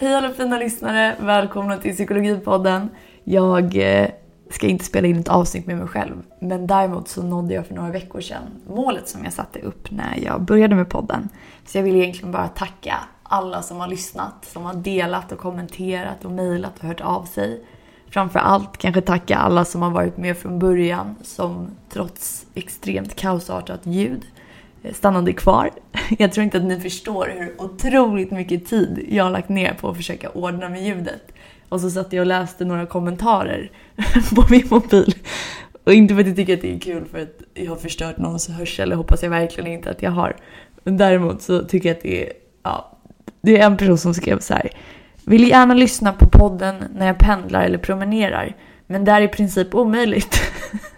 Hej alla fina lyssnare, välkomna till Psykologipodden. Jag eh, ska inte spela in ett avsnitt med mig själv, men däremot så nådde jag för några veckor sedan målet som jag satte upp när jag började med podden. Så jag vill egentligen bara tacka alla som har lyssnat, som har delat och kommenterat och mejlat och hört av sig. Framför allt kanske tacka alla som har varit med från början, som trots extremt kaosartat ljud stannade kvar. Jag tror inte att ni förstår hur otroligt mycket tid jag har lagt ner på att försöka ordna med ljudet. Och så satt jag och läste några kommentarer på min mobil. Och inte för att jag tycker att det är kul för att jag har förstört någons hörsel, det hoppas jag verkligen inte att jag har. Men däremot så tycker jag att det är, ja, det är en person som skrev så här. Vill gärna lyssna på podden när jag pendlar eller promenerar, men det är i princip omöjligt.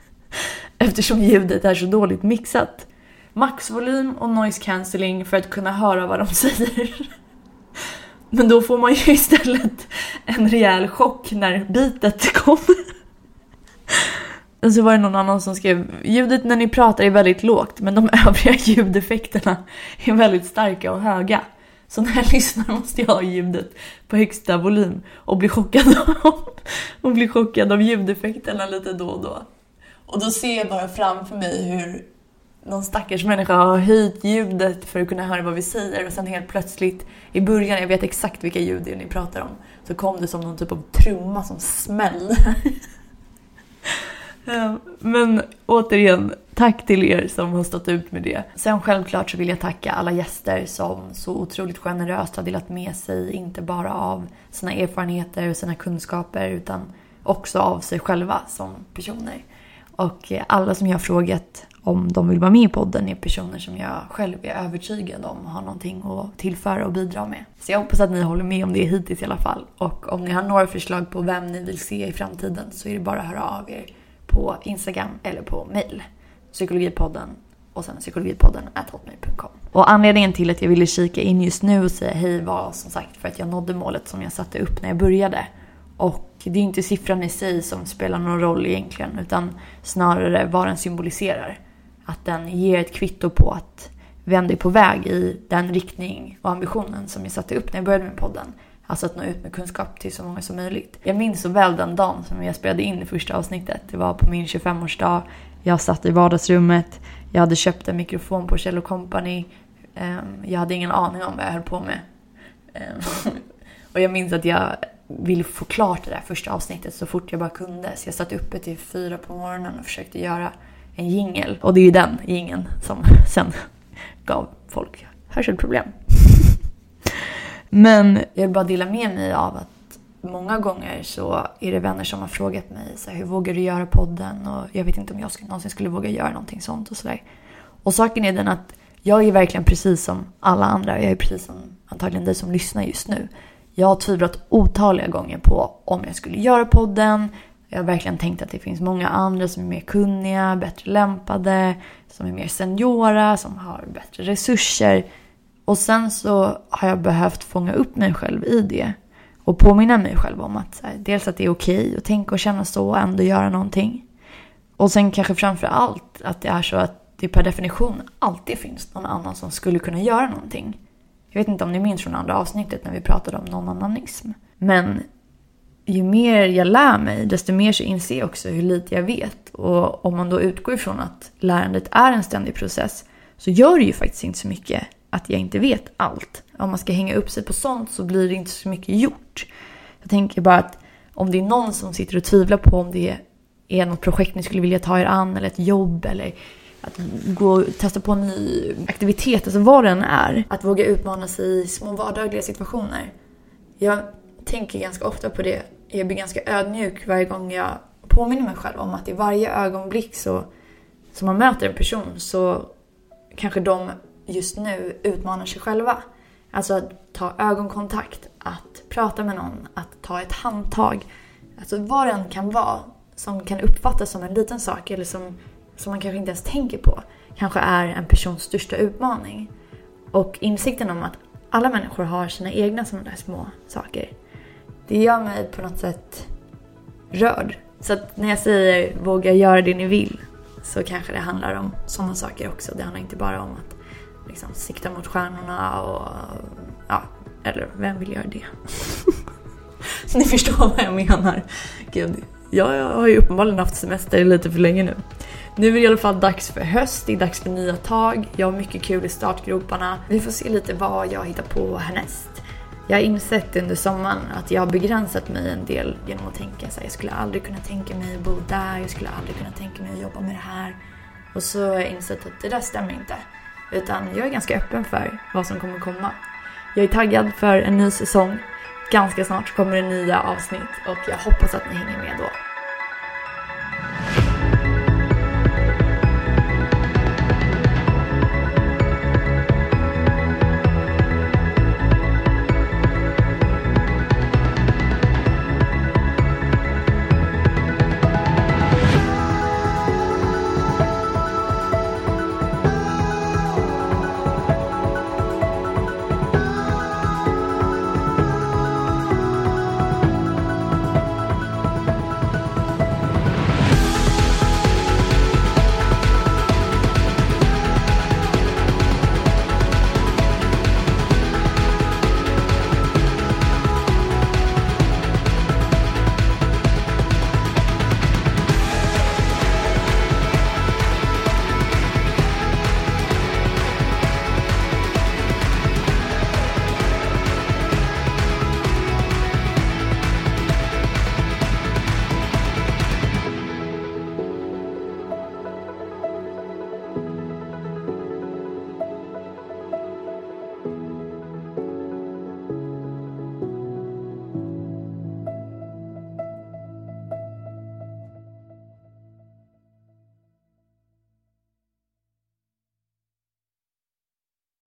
Eftersom ljudet är så dåligt mixat maxvolym och noise cancelling för att kunna höra vad de säger. Men då får man ju istället en rejäl chock när bitet kommer. Och så var det någon annan som skrev ljudet när ni pratar är väldigt lågt men de övriga ljudeffekterna är väldigt starka och höga. Så när jag lyssnar måste jag ha ljudet på högsta volym och bli chockad av, och bli chockad av ljudeffekterna lite då och då. Och då ser jag bara framför mig hur någon stackars människa har höjt ljudet för att kunna höra vad vi säger och sen helt plötsligt i början, jag vet exakt vilka ljud det är ni pratar om, så kom det som någon typ av trumma som smällde. Men återigen, tack till er som har stått ut med det. Sen självklart så vill jag tacka alla gäster som så otroligt generöst har delat med sig, inte bara av sina erfarenheter och sina kunskaper utan också av sig själva som personer. Och alla som jag har frågat om de vill vara med i podden är personer som jag själv är övertygad om har någonting att tillföra och bidra med. Så jag hoppas att ni håller med om det hittills i alla fall. Och om ni har några förslag på vem ni vill se i framtiden så är det bara att höra av er på Instagram eller på mail. Psykologipodden och sen psykologipodden hotmail.com. Och anledningen till att jag ville kika in just nu och säga hej var som sagt för att jag nådde målet som jag satte upp när jag började. Och det är inte siffran i sig som spelar någon roll egentligen utan snarare vad den symboliserar att den ger ett kvitto på att vi ändå är på väg i den riktning och ambitionen som jag satte upp när jag började med podden. Alltså att nå ut med kunskap till så många som möjligt. Jag minns så väl den dagen som jag spelade in det första avsnittet. Det var på min 25-årsdag. Jag satt i vardagsrummet. Jag hade köpt en mikrofon på Kjell Company. Ehm, jag hade ingen aning om vad jag höll på med. Ehm, och jag minns att jag ville få klart det där första avsnittet så fort jag bara kunde. Så jag satt uppe till fyra på morgonen och försökte göra en jingel. Och det är ju den jingeln som sen gav folk hörselproblem. Men jag vill bara dela med mig av att många gånger så är det vänner som har frågat mig så här, hur vågar du göra podden? Och jag vet inte om jag någonsin skulle våga göra någonting sånt och sådär. Och saken är den att jag är verkligen precis som alla andra. Jag är precis som antagligen dig som lyssnar just nu. Jag har tvivlat otaliga gånger på om jag skulle göra podden, jag har verkligen tänkt att det finns många andra som är mer kunniga, bättre lämpade, som är mer seniora, som har bättre resurser. Och sen så har jag behövt fånga upp mig själv i det. Och påminna mig själv om att här, dels att det är okej okay att tänka och känna så och ändå göra någonting. Och sen kanske framför allt att det är så att det per definition alltid finns någon annan som skulle kunna göra någonting. Jag vet inte om ni minns från andra avsnittet när vi pratade om non-ananism. Men ju mer jag lär mig, desto mer så inser jag också hur lite jag vet. Och om man då utgår ifrån att lärandet är en ständig process så gör det ju faktiskt inte så mycket att jag inte vet allt. Om man ska hänga upp sig på sånt så blir det inte så mycket gjort. Jag tänker bara att om det är någon som sitter och tvivlar på om det är något projekt ni skulle vilja ta er an eller ett jobb eller att gå och testa på en ny aktivitet, alltså vad den är. Att våga utmana sig i små vardagliga situationer. Jag tänker ganska ofta på det. Jag blir ganska ödmjuk varje gång jag påminner mig själv om att i varje ögonblick så, som man möter en person så kanske de just nu utmanar sig själva. Alltså att ta ögonkontakt, att prata med någon, att ta ett handtag. Alltså vad det än kan vara som kan uppfattas som en liten sak eller som, som man kanske inte ens tänker på kanske är en persons största utmaning. Och insikten om att alla människor har sina egna sådana där små saker det gör mig på något sätt rörd. Så att när jag säger våga göra det ni vill så kanske det handlar om sådana saker också. Det handlar inte bara om att liksom, sikta mot stjärnorna och ja, Eller vem vill göra det? Ni förstår vad jag menar. Gud, jag har ju uppenbarligen haft semester lite för länge nu. Nu är det i alla fall dags för höst, det är dags för nya tag. Jag har mycket kul i startgroparna. Vi får se lite vad jag hittar på härnäst. Jag har insett under sommaren att jag har begränsat mig en del genom att tänka så här, jag skulle aldrig kunna tänka mig att bo där, jag skulle aldrig kunna tänka mig att jobba med det här. Och så har jag insett att det där stämmer inte. Utan jag är ganska öppen för vad som kommer komma. Jag är taggad för en ny säsong. Ganska snart kommer det nya avsnitt och jag hoppas att ni hänger med då.